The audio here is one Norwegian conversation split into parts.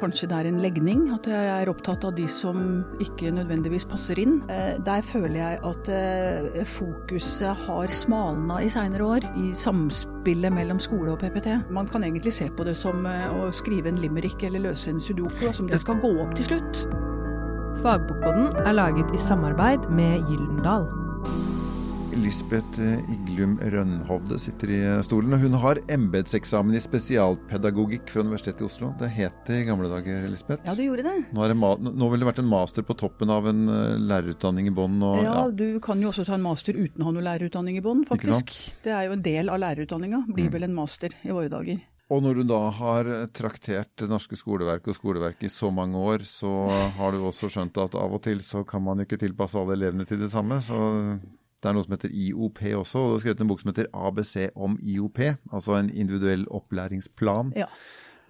Kanskje det er en legning, at jeg er opptatt av de som ikke nødvendigvis passer inn. Eh, der føler jeg at eh, fokuset har smalna i seinere år, i samspillet mellom skole og PPT. Man kan egentlig se på det som eh, å skrive en limerick eller løse en sudoku, som det skal gå opp til slutt. Fagbokboden er laget i samarbeid med Gyldendal. Lisbeth Iglum Rønhovde sitter i stolen. og Hun har embetseksamen i spesialpedagogikk fra Universitetet i Oslo. Det het det i gamle dager, Lisbeth? Ja, det gjorde det. Nå, det nå ville det vært en master på toppen av en eh, lærerutdanning i bånn? Ja, ja, du kan jo også ta en master uten å ha noe lærerutdanning i bånn, faktisk. Det er jo en del av lærerutdanninga. Blir mm. vel en master i våre dager. Og når du da har traktert det norske skoleverket og skoleverket i så mange år, så har du også skjønt at av og til så kan man ikke tilpasse alle elevene til det samme. Så det er noe som heter IOP også, og det er skrevet en bok som heter ABC om IOP, altså en individuell opplæringsplan. Ja.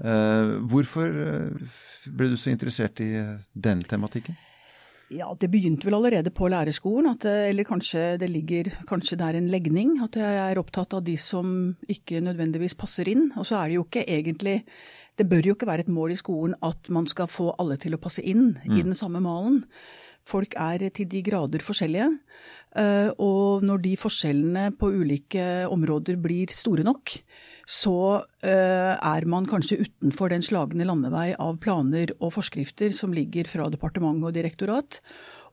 Uh, hvorfor eh, ble du så interessert i den tematikken? Ja, Det begynte vel allerede på lærerskolen, at, eller kanskje det ligger kanskje det er en legning. At jeg er opptatt av de som ikke nødvendigvis passer inn. Og så er det jo ikke egentlig Det bør jo ikke være et mål i skolen at man skal få alle til å passe inn mm. i den samme malen. Folk er til de grader forskjellige. Eh, og når de forskjellene på ulike områder blir store nok, så eh, er man kanskje utenfor den slagne landevei av planer og forskrifter som ligger fra departement og direktorat.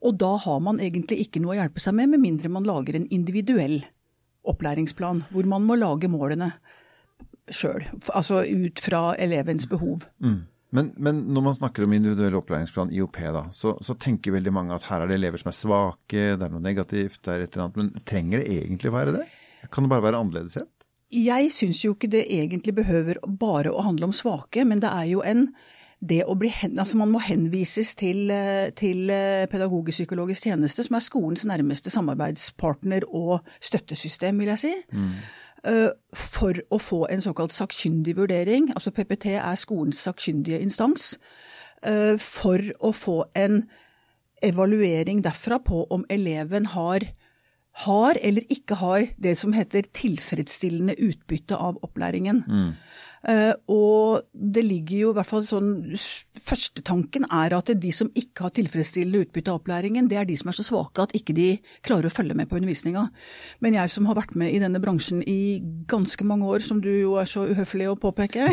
Og da har man egentlig ikke noe å hjelpe seg med, med mindre man lager en individuell opplæringsplan, hvor man må lage målene sjøl. Altså ut fra elevens behov. Mm. Men, men, når man snakker om individuell opplæringsplan, IOP, da, så, så, tenker veldig mange at her er det elever som er svake, det er noe negativt, det er et eller annet. Men trenger det egentlig være det? Kan det bare være annerledeshet? Jeg syns jo ikke det egentlig behøver bare å handle om svake, men det er jo en det å bli, altså Man må henvises til, til pedagogisk-psykologisk tjeneste, som er skolens nærmeste samarbeidspartner og støttesystem, vil jeg si. Mm. Eh, for å få en såkalt sakkyndig vurdering. Altså PPT er skolens sakkyndige instans. Eh, for å få en evaluering derfra på om eleven har, har eller ikke har det som heter tilfredsstillende utbytte av opplæringen. Mm. Uh, og det ligger jo i hvert fall sånn Førstetanken er at de som ikke har tilfredsstillende utbytte av opplæringen, det er de som er så svake at ikke de klarer å følge med på undervisninga. Men jeg som har vært med i denne bransjen i ganske mange år, som du jo er så uhøflig å påpeke,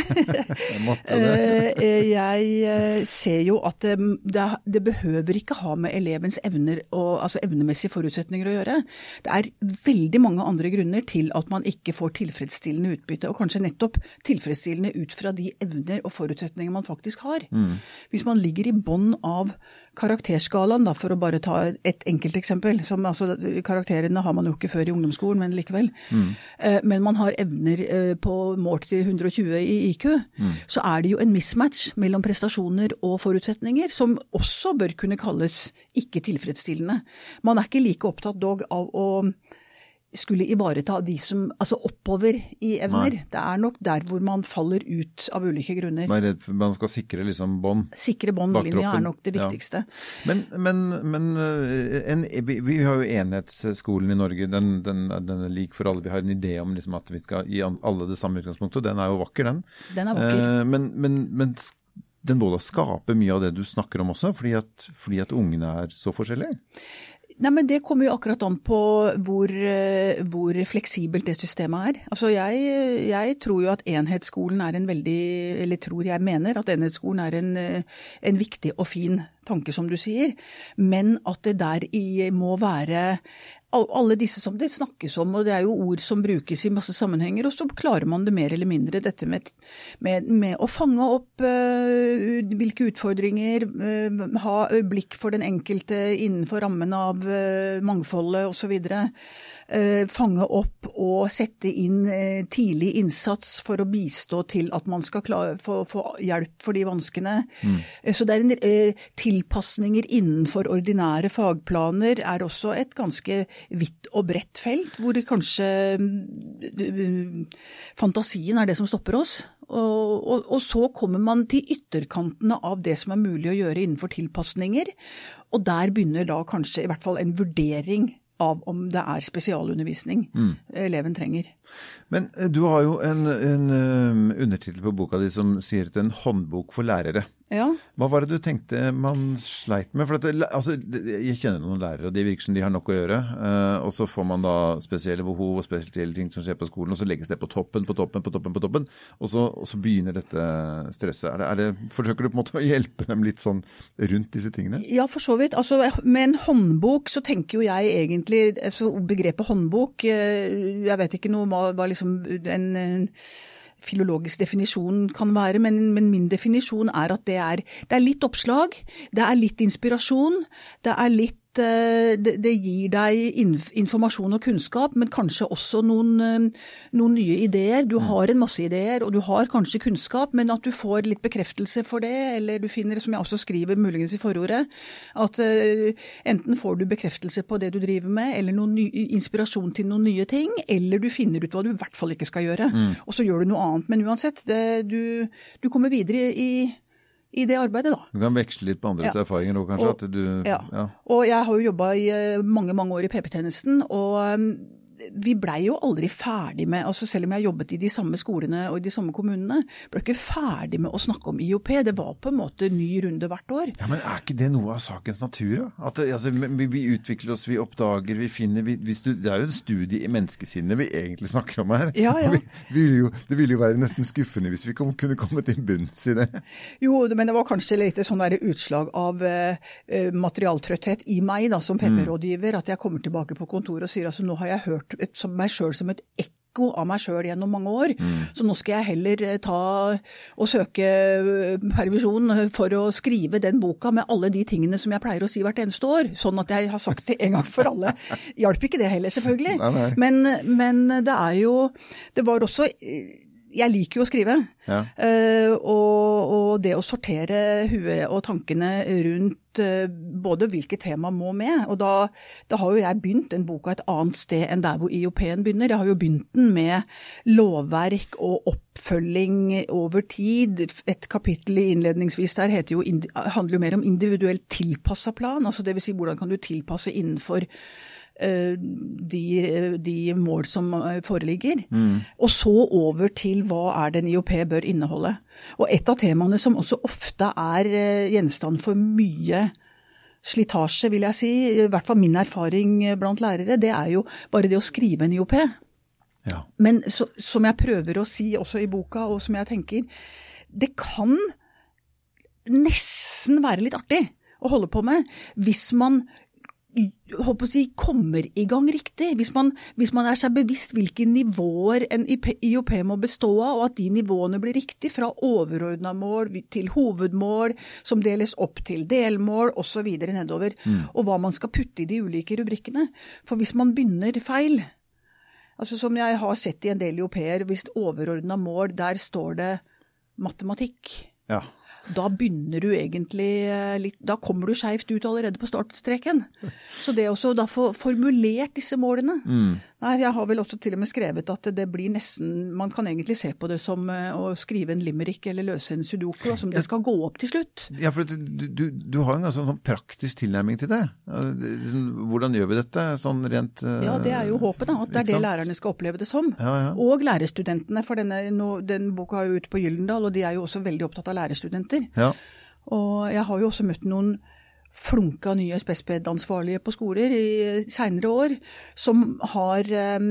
jeg ser jo at det, det, det, behøver ikke ha med elevens evner og, altså evnemessige forutsetninger å gjøre. Det er veldig mange andre grunner til at man ikke får tilfredsstillende utbytte, og kanskje nettopp tilfredsstillende tilfredsstillende ut fra de evner og forutsetninger man faktisk har. Mm. Hvis man ligger i bånn av karakterskalaen, da, for å bare ta et enkelt eksempel som, altså, Karakterene har man jo ikke før i ungdomsskolen, men likevel. Mm. Eh, men man har evner eh, på målt til 120 i IQ. Mm. Så er det jo en mismatch mellom prestasjoner og forutsetninger, som også bør kunne kalles ikke tilfredsstillende. Man er ikke like opptatt dog av å skulle ivareta de som Altså oppover i evner. Nei. Det er nok der hvor man faller ut av ulike grunner. Man redd man skal sikre liksom bånd? Sikre båndlinja er nok det viktigste. Ja. Men, men, men eh, en, vi, vi, har jo enhetsskolen i Norge. Den, den, den, er lik for alle. Vi har en idé om liksom at vi skal gi alle det samme utgangspunktet. Den er jo vakker, den. Den er vakker. Eh, men, men, men den både skaper mye av det du snakker om også, fordi at, fordi at ungene er så forskjellige? Nei, men Det kommer jo akkurat an på hvor, eh, hvor fleksibelt det systemet er. Altså jeg, jeg, tror jo at enhetsskolen er en veldig Eller tror jeg mener at enhetsskolen er en, eh, en viktig og fin tanke, som du sier. Men at det der i må være alle disse som det snakkes om, og det er jo ord som brukes i masse sammenhenger, og så klarer man det mer eller mindre. Dette med, med, med å fange opp uh, hvilke utfordringer, uh, ha blikk for den enkelte innenfor rammen av uh, mangfoldet osv. Uh, fange opp og sette inn tidlig innsats for å bistå til at man skal klare, få, få hjelp for de vanskene. Mm. så det er en, tilpasninger innenfor ordinære fagplaner er også et ganske vidt og bredt felt, hvor kanskje mm, fantasien er det som stopper oss. Og, og, og, så kommer man til ytterkantene av det som er mulig å gjøre innenfor tilpasninger. Og der begynner da kanskje i hvert fall en vurdering av om det er spesialundervisning mm. eleven trenger. Men eh, du har jo en, en um, undertittel på boka di som sier til en håndbok for lærere. Ja. Hva var det du tenkte man sleit med? For det, altså, jeg kjenner noen lærere, og de virker som de har nok å gjøre. Og så får man da spesielle behov og spesielle ting som skjer på skolen, og så legges det på toppen, på toppen, på toppen. på toppen, Og så, og så begynner dette stresset. Er det, er det, forsøker du på en måte å hjelpe dem litt sånn rundt disse tingene? Ja, for så vidt. Altså, med en håndbok så tenker jo jeg egentlig altså, Begrepet håndbok, eh, jeg vet ikke noe hva, liksom en, en filologisk definisjon kan være, men, men, min definisjon er at det er, det er litt oppslag, det er litt inspirasjon, det er litt det, det gir deg informasjon og kunnskap, men kanskje også noen, eh, noen, nye ideer. Du mm. har en masse ideer, og du har kanskje kunnskap, men at du får litt bekreftelse for det, eller du finner, som jeg også skriver muligens i forordet, at uh, enten får du bekreftelse på det du driver med, eller noen ny, inspirasjon til noen nye ting, eller du finner ut hva du i hvert fall ikke skal gjøre. Mm. Og så gjør du noe annet. Men uansett, det, du, du kommer videre i i det arbeidet, da. Du kan veksle litt på andres ja. erfaringer òg, kanskje? Og, du, ja. ja. Og jeg har jo jobba i eh, mange, mange år i PP-tjenesten, og um, vi blei jo aldri ferdig med altså Selv om jeg jobbet i de samme skolene og i de samme kommunene, ble ikke ferdig med å snakke om IOP. Det var på en måte ny runde hvert år. Ja, Men er ikke det noe av sakens natur? At det, altså, vi, vi, utvikler oss, vi oppdager, vi finner vi, vi, Det er jo en studie i menneskesinnet vi egentlig snakker om her. Ja, ja. Ville jo, det ville jo være nesten skuffende hvis vi kom, kunne komme til bunns i det. Jo, men det var kanskje litt sånn der utslag av uh, materialtrøtthet i meg da, som PP-rådgiver. At jeg kommer tilbake på kontoret og sier altså nå har jeg hørt hørt meg sjøl som et ekko av meg sjøl gjennom mange år. Mm. Så nå skal jeg heller eh, ta og søke eh, permisjon for å skrive den boka med alle de tingene som jeg pleier å si hvert eneste år. Sånn at jeg har sagt det en gang for alle. Hjalp ikke det heller, selvfølgelig. Nei, nei. Men, men, det er jo Det var også jeg liker jo å skrive. Ja. Uh, og, og, det å sortere huet og tankene rundt uh, både hvilke tema må med. Og da, da, har jo jeg begynt den boka et annet sted enn der hvor IOP-en begynner. Jeg har jo begynt den med lovverk og oppfølging over tid. Et kapittel innledningsvis der jo, handler jo mer om individuelt tilpassa plan. altså Dvs. Si, hvordan kan du tilpasse innenfor de, de, mål som eh, foreligger. Mm. Og så over til hva er det en IOP bør inneholde. Og et av temaene som også ofte er eh, gjenstand for mye slitasje, vil jeg si, i hvert fall min erfaring blant lærere, det er jo bare det å skrive en IOP. Ja. Men så, som jeg prøver å si også i boka, og som jeg tenker, det kan nesten være litt artig å holde på med hvis man håper å si, kommer i gang riktig. Hvis man, hvis man, er seg bevisst hvilke nivåer en IOP må bestå av, og at de nivåene blir riktig, fra overordna mål til hovedmål, som deles opp til delmål osv. nedover, mm. og hva man skal putte i de ulike rubrikkene. For hvis man begynner feil, altså som jeg har sett i en del IOP-er, hvis overordna mål, der står det matematikk. Ja da begynner du egentlig eh, litt Da kommer du skeivt ut allerede på startstreken. Så det også da få formulert disse målene mm. Nei, Jeg har vel også til og med skrevet at det blir nesten Man kan egentlig se på det som eh, å skrive en limerick eller løse en sudoku, som det skal gå opp til slutt. Ja, for du, du, du har en ganske sånn praktisk tilnærming til det. Liksom, hvordan gjør vi dette sånn rent Ja, det er jo håpet, da. At det er det lærerne skal oppleve det som. Ja, ja. Og lærerstudentene. For denne, den boka er jo ute på Gyldendal, og de er jo også veldig opptatt av lærerstudenter. Ja. Og jeg har jo også møtt noen flunka nye spesped-ansvarlige på skoler i seinere år, som har um,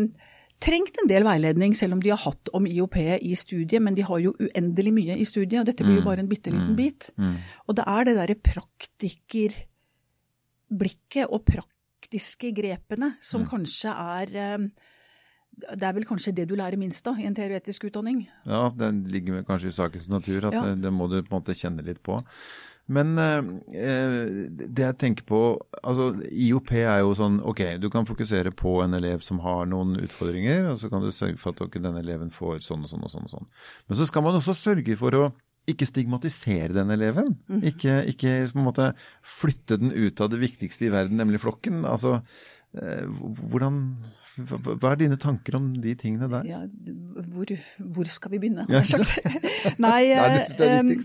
trengt en del veiledning, selv om de har hatt om IOP i studiet. Men de har jo uendelig mye i studiet, og dette blir jo mm. bare en bitte liten mm. bit. Mm. Og det er det derre praktikerblikket og praktiske grepene som mm. kanskje er um, det er vel kanskje det du lærer minst av i en teoretisk utdanning? Ja, det ligger kanskje i sakens natur at ja. det, det, må du på en måte kjenne litt på. Men eh, det jeg tenker på altså IOP er jo sånn ok, du kan fokusere på en elev som har noen utfordringer, og så kan du sørge for at okay, denne eleven får sånn og sånn og sånn. og sånn. Men så skal man også sørge for å ikke stigmatisere den eleven. Mm. Ikke, ikke på en måte flytte den ut av det viktigste i verden, nemlig flokken. Altså, hvordan hva er dine tanker om de tingene der? Ja, hvor, hvor, skal vi begynne? Ja, Nei, det er, er eh,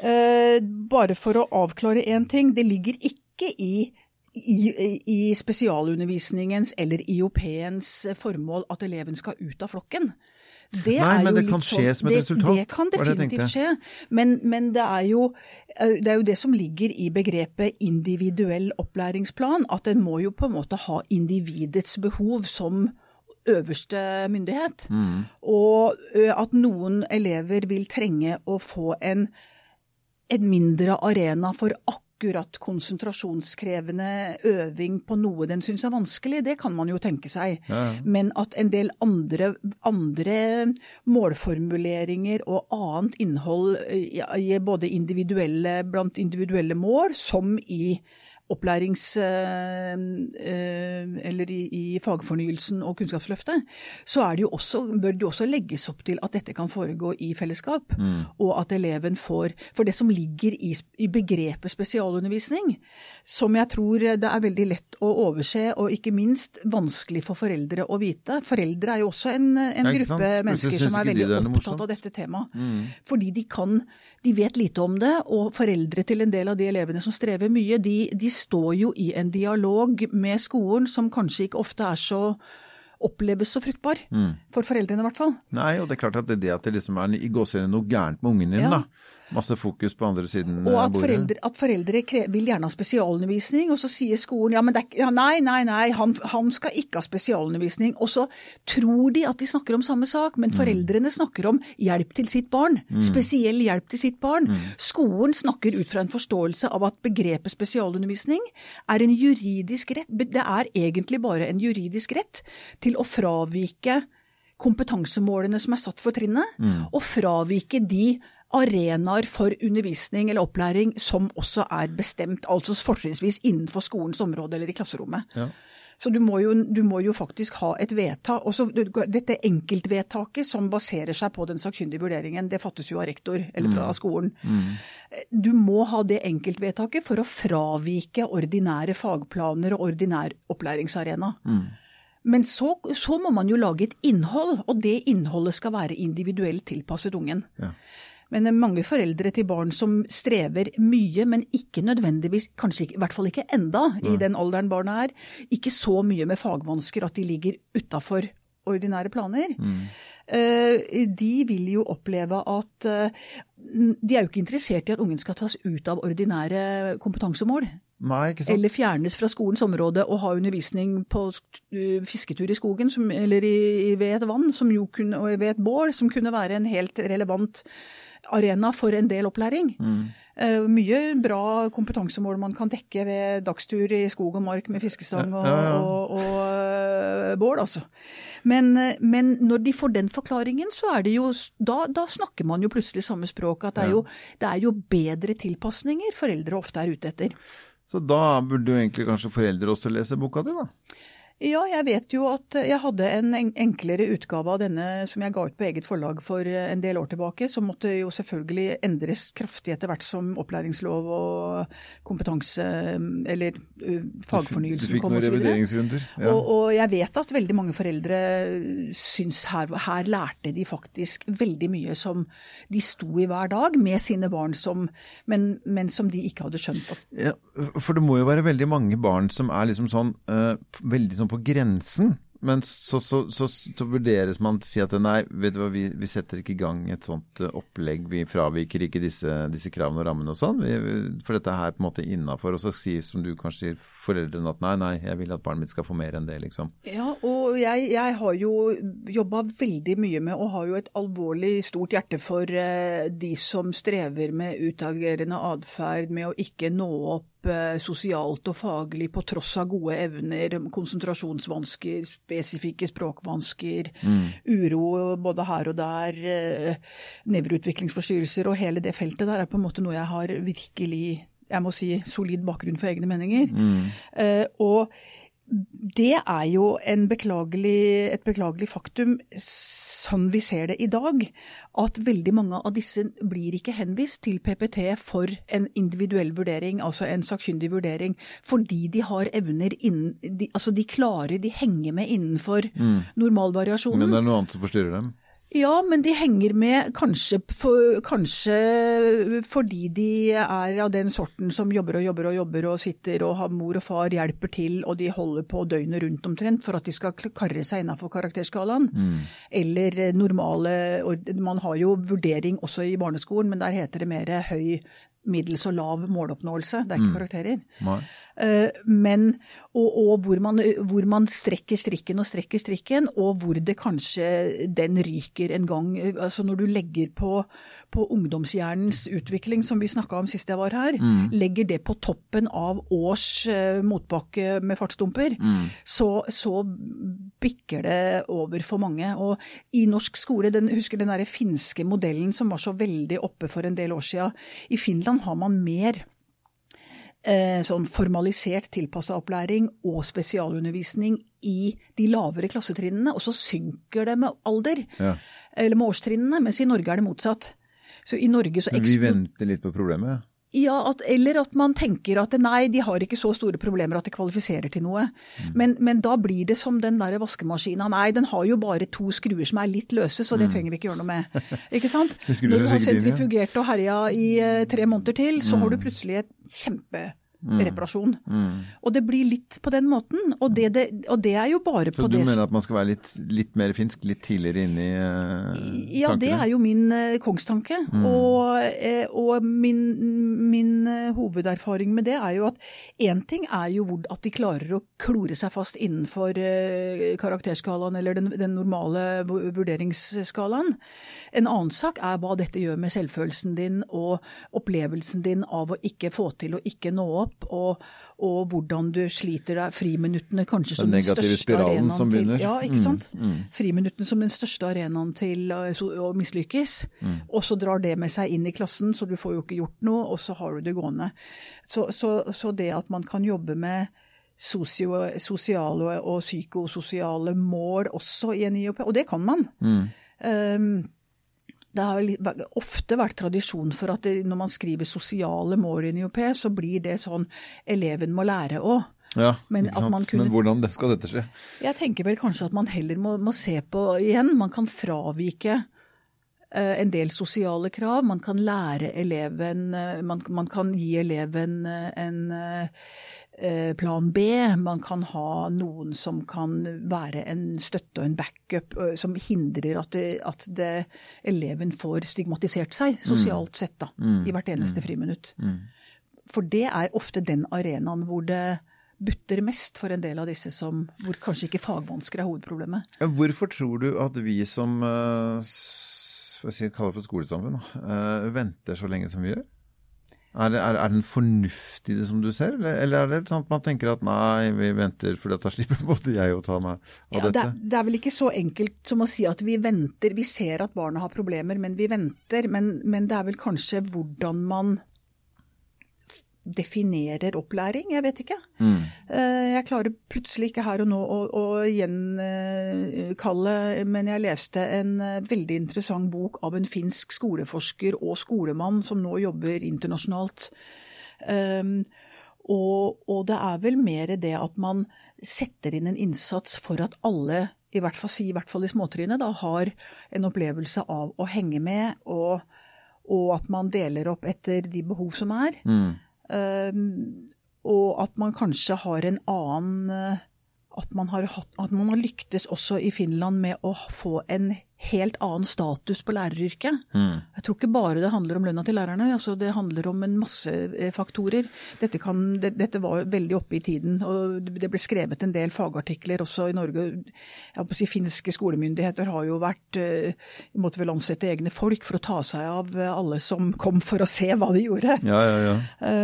eh, bare for å avklare én ting. Det ligger ikke i, i, i spesialundervisningens eller IOP-ens formål at eleven skal ut av flokken. Det Nei, men det kan skje sånn- som et det, resultat, Det kan det definitivt skje. Men, men det, er jo, det er jo det som ligger i begrepet individuell opplæringsplan. At en må jo på en måte ha individets behov som øverste myndighet. Mm. Og at noen elever vil trenge å få en, en mindre arena for akkurat konsentrasjonskrevende øving på noe den syns er vanskelig, det kan man jo tenke seg. Ja. Men at en del andre, andre målformuleringer og annet innhold i både individuelle, blant individuelle mål, som i opplærings... eh, eh, eller i, i fagfornyelsen og Kunnskapsløftet, så er det jo også, bør det jo også legges opp til at dette kan foregå i fellesskap. Og at eleven får For det som ligger i, i begrepet spesialundervisning, som jeg tror det er veldig lett å overse, og ikke minst vanskelig for foreldre å vite. Foreldre er jo også en, en sant? gruppe mennesker som er veldig opptatt av dette temaet. Fordi de kan De vet lite om det, og foreldre til en del av de elevene som strever mye, de, de står jo i en dialog med skolen som kanskje ikke ofte er så oppleves så fruktbar. For foreldrene i hvert fall. Nei, og det er klart at det, er det at det liksom er i noe gærent med ungen din, Ja. da. Masse fokus på andre siden Og at bordet. foreldre, at foreldre vil gjerne ha spesialundervisning, og så sier skolen ja, men det er, ja, nei, nei, nei, han, han skal ikke ha spesialundervisning. Og så tror de at de snakker om samme sak, men foreldrene snakker om hjelp til sitt barn. Spesiell hjelp til sitt barn. Skolen snakker ut fra en forståelse av at begrepet spesialundervisning er en juridisk rett. Det er egentlig bare en juridisk rett til å fravike kompetansemålene som er satt for trinnet, og fravike de arenaer for undervisning eller opplæring som også er bestemt, altså fortrinnsvis innenfor skolens område eller i klasserommet. Ja. Så du må, jo, du må jo faktisk ha et vedtak. Også, dette enkeltvedtaket som baserer seg på den sakkyndige vurderingen, det fattes jo av rektor eller fra skolen. Du må ha det enkeltvedtaket for å fravike ordinære fagplaner og ordinær opplæringsarena. Men så, så må man jo lage et innhold, og det innholdet skal være individuelt tilpasset ungen. Ja. Men det er mange foreldre til barn som strever mye, men ikke nødvendigvis, kanskje i hvert fall ikke enda, i den alderen barna er, ikke så mye med fagvansker at de ligger utafor ordinære planer. Mm. De vil jo oppleve at eh, De er jo ikke interessert i at ungen skal tas ut av ordinære kompetansemål. Nei, ikke sant? Eller fjernes fra skolens område og ha undervisning på eh, fisketur i skogen som, eller i, i- ved et vann som jo kunne, og ved et bål, som kunne være en helt relevant arena for en del opplæring. Eh, mye bra kompetansemål man kan dekke ved dagstur i skog og mark med fiskestang og, Ja, ja, ja. og, og uh, bål, altså. Men, eh, men når de får den forklaringen, så er det jo Da, da snakker man jo plutselig samme språk. At det er, jo, det er jo bedre tilpasninger foreldre ofte er ute etter. Så da burde jo egentlig kanskje foreldre også lese boka di, da. Ja, jeg vet jo at jeg hadde en en- enklere utgave av denne som jeg ga ut på eget forlag for eh, en del år tilbake, som måtte jo selvfølgelig endres kraftig etter hvert som opplæringslov og kompetanse, eller fagfornyelsen kom. Du fikk noen revideringsrunder. Ja. Og, og jeg vet at veldig mange foreldre syns her, her lærte de faktisk veldig mye som de sto i hver dag med sine barn, som, men, men som de ikke hadde skjønt. Ja, for det må jo være veldig mange barn som er liksom sånn veldig sånn på grensen. Men så, så, så, så vurderes man å si at nei, vet du hva, vi, vi setter ikke i gang et sånt eh, opplegg. Vi fraviker ikke disse, disse kravene og rammene og sånn. For dette er her på en måte innafor. Og så sier, som du kanskje sier, foreldrene at nei, nei, jeg vil at barnet mitt skal få mer enn det, liksom. Ja, og jeg, jeg har jo jobba veldig mye med, og har jo et alvorlig stort hjerte for eh, de som strever med utagerende atferd, med å ikke nå opp eh, sosialt og faglig på tross av gode evner, konsentrasjonsvansker, spesifikke språkvansker, uro både her og der, eh, nevroutviklingsforstyrrelser og hele det feltet der er på en måte noe jeg har virkelig, jeg må si, solid bakgrunn for egne meninger. Eh, og det er jo en beklagelig, et beklagelig faktum, sånn vi ser det i dag, at veldig mange av disse blir ikke henvist til PPT for en individuell vurdering, altså en sakkyndig vurdering, fordi de har evner innen de, Altså de klarer, de henger med innenfor Men normalvariasjonen. det er noe annet som forstyrrer dem. Ja, men de henger med kanskje, for, kanskje, fordi de er av den sorten som jobber og jobber og jobber og sitter og har mor og far hjelper til, og de holder på døgnet rundt omtrent for at de skal karre seg innafor karakterskalaen. Mm. Eller normale Man har jo vurdering også i barneskolen, men der heter det mer høy middels og lav måloppnåelse. Det er ikke mm. karakterer. Nei. Eh, men, og, og hvor, man, hvor, man, strekker strikken og strekker strikken, og hvor det kanskje den ryker en gang. Altså når du legger på, på ungdomshjernens utvikling, som vi snakka om sist jeg var her, mm. legger det på toppen av års uh, motbakke med fartsdumper, mm. så, så, bikker det over for mange. Og i norsk skole, den, husker den derre finske modellen som var så veldig oppe for en del år siden. I Finland har man mer sånn formalisert tilpassa opplæring og spesialundervisning i de lavere klassetrinnene, og så synker det med alder, ja. eller med årstrinnene, mens i Norge er det motsatt. Så i Norge så Men vi venter litt på problemet? Ja, at, eller at man tenker at nei, de har ikke så store problemer at de kvalifiserer til noe. Mm. Men, men, da blir det som den der vaskemaskina. Nei, den har jo bare to skruer som er litt løse, så det mm. trenger vi ikke gjøre noe med. Ikke sant? Når du har sentrifugert og herja i uh, tre måneder til, så har du plutselig et kjempe Mm. reparasjon. Mm. Og det blir litt på den måten. Og det, det, og det er jo bare Så på det Så du mener at man skal være litt, litt mer finsk, litt tidligere inne i tankene? Ja, det er jo min uh, kongstanke. Mm. Og, uh, og, min, min hovederfaring med det er jo at én ting er jo at de klarer å klore seg fast innenfor karakterskalaen eller den, den, normale vurderingsskalaen. En annen sak er hva dette gjør med selvfølelsen din og opplevelsen din av å ikke få til å ikke nå opp opp, og, og, hvordan du sliter deg friminuttene kanskje som den, største arenaen som til Ja, ikke mm, sant? Mm, mm. Friminuttene som den største arenaen til å mislykkes. Mm. Og så drar det med seg inn i klassen, så du får jo ikke gjort noe, og så har du det gående. Så, så, så det at man kan jobbe med sosio, sosiale og psykososiale mål også i en IOP, og det kan man. Mm. Um, det har ofte vært tradisjon for at det, når man skriver sosiale mål i NIOP, så blir det sånn eleven må lære òg. Ja, Men, kunne, Men, hvordan skal dette skje? Jeg tenker vel kanskje at man heller må, må se på igjen. Man kan fravike uh, en del sosiale krav. Man kan lære eleven uh, man, man, kan gi eleven uh, en plan B. Man kan ha noen som kan være en støtte og en backup eh, som hindrer at, det, at det, eleven får stigmatisert seg sosialt sett da, mm. i hvert eneste mm. friminutt. Mm. For det er ofte den arenaen hvor det butter mest for en del av disse som, hvor kanskje ikke fagvansker er hovedproblemet. Hvorfor tror du at vi som uh, jeg kaller det for skolesamfunn, venter så lenge som vi gjør? Er, er, er, den fornuftig, det som du ser, eller, eller, er det sånn at man tenker at nei, vi venter for da slipper både jeg å ta meg av ja, dette? Det er, det er, vel ikke så enkelt som å si at vi venter. Vi ser at barna har problemer, men vi venter. Men, men det er vel kanskje hvordan man definerer opplæring. Jeg vet ikke. Mm. Eh, jeg klarer plutselig ikke her og nå å, å gjenkalle, men jeg leste en eh, veldig interessant bok av en finsk skoleforsker og skolemann som nå jobber internasjonalt. Um, og, og, det er vel mer det at man setter inn en innsats for at alle, i hvert fall, i, hvert fall i småtrinnet, har en opplevelse av å henge med, og, og, at man deler opp etter de behov som er. Mm. Ehm, og at man kanskje har en annen eh, at man, har hatt, at man har lyktes også i Finland med å få en helt annen status på læreryrket. Mm. Jeg tror ikke bare det handler om lønna til lærerne, altså det handler om en masse eh, faktorer. Dette, kan, det, dette, var veldig oppe i tiden, og det ble skrevet en del fagartikler også i Norge. Jeg si, Finske skolemyndigheter har jo vært eh, måtte vel ansette egne folk for å ta seg av alle som kom for å se hva de gjorde. Ja, ja, ja.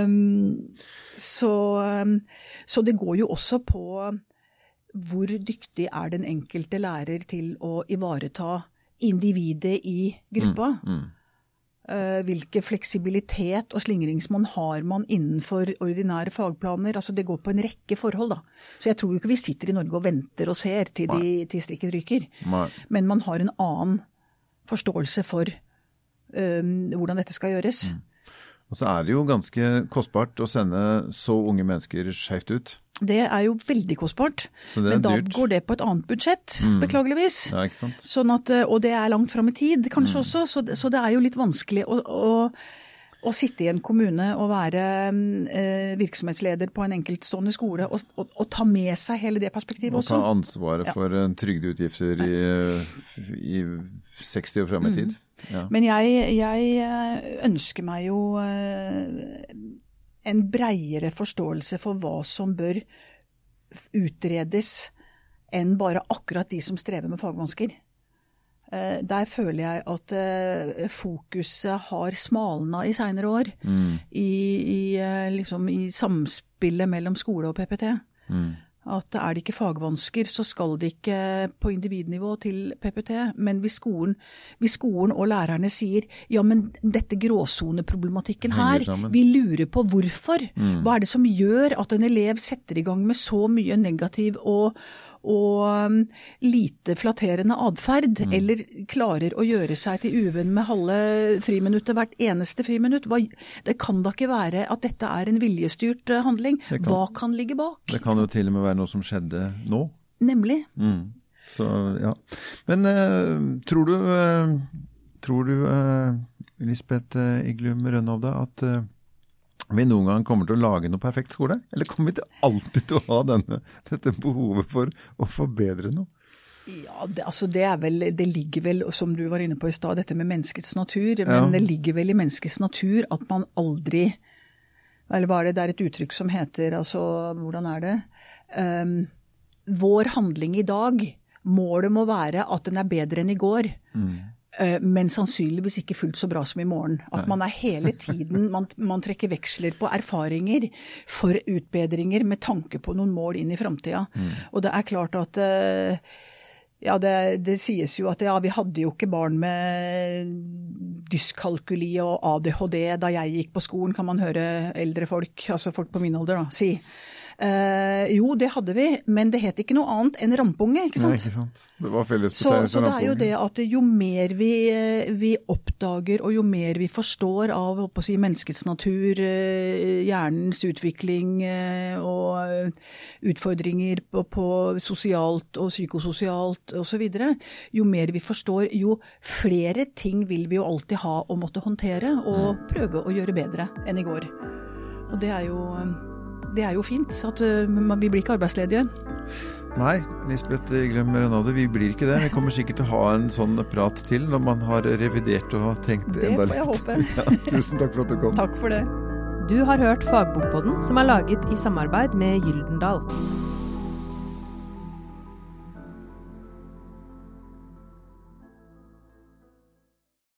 Um, så, um, så det går jo også på hvor dyktig er den enkelte lærer til å ivareta individet i gruppa? Mm, mm. Uh, hvilke fleksibilitet og slingringsmonn har man innenfor ordinære fagplaner? Altså Det går på en rekke forhold. da. Så jeg tror ikke vi sitter i Norge og venter og ser til, de, til strikken ryker. Nei. Men man har en annen forståelse for um, hvordan dette skal gjøres. Mm. Og så er det jo ganske kostbart å sende så unge mennesker skjevt ut. Det er jo veldig kostbart. Men da dyrt. går det på et annet budsjett, Mm. beklageligvis. Ja. Sånn at, eh, og det er langt fram i tid, Mm. kanskje også, så, det- så det er jo litt vanskelig å, å, å sitte i en kommune og være mm, eh, virksomhetsleder på en enkeltstående skole og, og, og ta med seg hele det perspektivet også. Og ta ansvaret Ja. for eh, trygdeutgifter i, i 60 år frem i tid. Ja. Men jeg, jeg eh, ønsker meg jo eh, en breiere forståelse for hva som bør utredes enn bare akkurat de som strever med fagvansker. Eh, Der føler jeg at eh, fokuset har smalna i seinere år. Mm. I, i, eh, liksom, I samspillet mellom skole og PPT. Mm. At er det ikke fagvansker, så skal det ikke på individnivå til PPT. Men hvis skolen, hvis skolen og lærerne sier ja, men dette gråsoneproblematikken her, vi lurer på hvorfor. Mm. Hva er det som gjør at en elev setter i gang med så mye negativ og, og um, lite flatterende atferd, Mm. eller klarer å gjøre seg til uvenn med halve friminuttet hvert eneste friminutt? Hva, det kan da ikke være at dette er en viljestyrt eh, handling? Kan- Hva kan ligge bak? Det kan jo til og med være noe som skjedde nå. Nemlig. Mm. Så ja. Men uh, tror du, uh, tror du uh, Lisbeth Iglum Rønhovde, at vi noen gang kommer til å lage noe perfekt skole? Eller kommer vi til alltid til å ha denne, dette behovet for å forbedre noe? Ja, det, altså det, er vel, det ligger vel, som du var inne på i stad, dette med menneskets natur. Ja. Men det ligger vel i menneskets natur at man aldri Eller hva er det, det er et uttrykk som heter altså Hvordan er det? Um, vår handling i dag, målet må være at den er bedre enn i går. Eh, Men sannsynligvis ikke fullt så bra som i morgen. At man er hele tiden man, man trekker veksler på erfaringer for utbedringer med tanke på noen mål inn i framtida. Og det er klart at eh, ja, det, det sies jo at ja, vi hadde jo ikke barn med dyskalkuli og ADHD da jeg gikk på skolen, kan man høre eldre folk, altså folk på min alder, da, si. Eh, jo, det hadde vi, men det het ikke noe annet enn rampunge, ikke sant? Nei, ikke sant? Det var Så, så det er jo det at jo mer vi, eh, vi oppdager og jo mer vi forstår av si, menneskets natur, eh, hjernens utvikling eh, og utfordringer på, på sosialt og psykososialt osv., jo mer vi forstår, jo flere ting vil vi jo alltid ha å måtte håndtere og prøve å gjøre bedre enn i går. Og det er jo, det er jo fint. at eh, Vi blir ikke arbeidsledige. Nei, Lisbeth Glem Rønhovde, vi blir ikke det. Vi kommer sikkert til å ha en sånn prat til når man har revidert og tenkt Det enda får jeg håpe. Ja, tusen takk for at du kom. Takk for det. Du har hørt Fagbokpodden, som er laget i samarbeid med Gyldendal.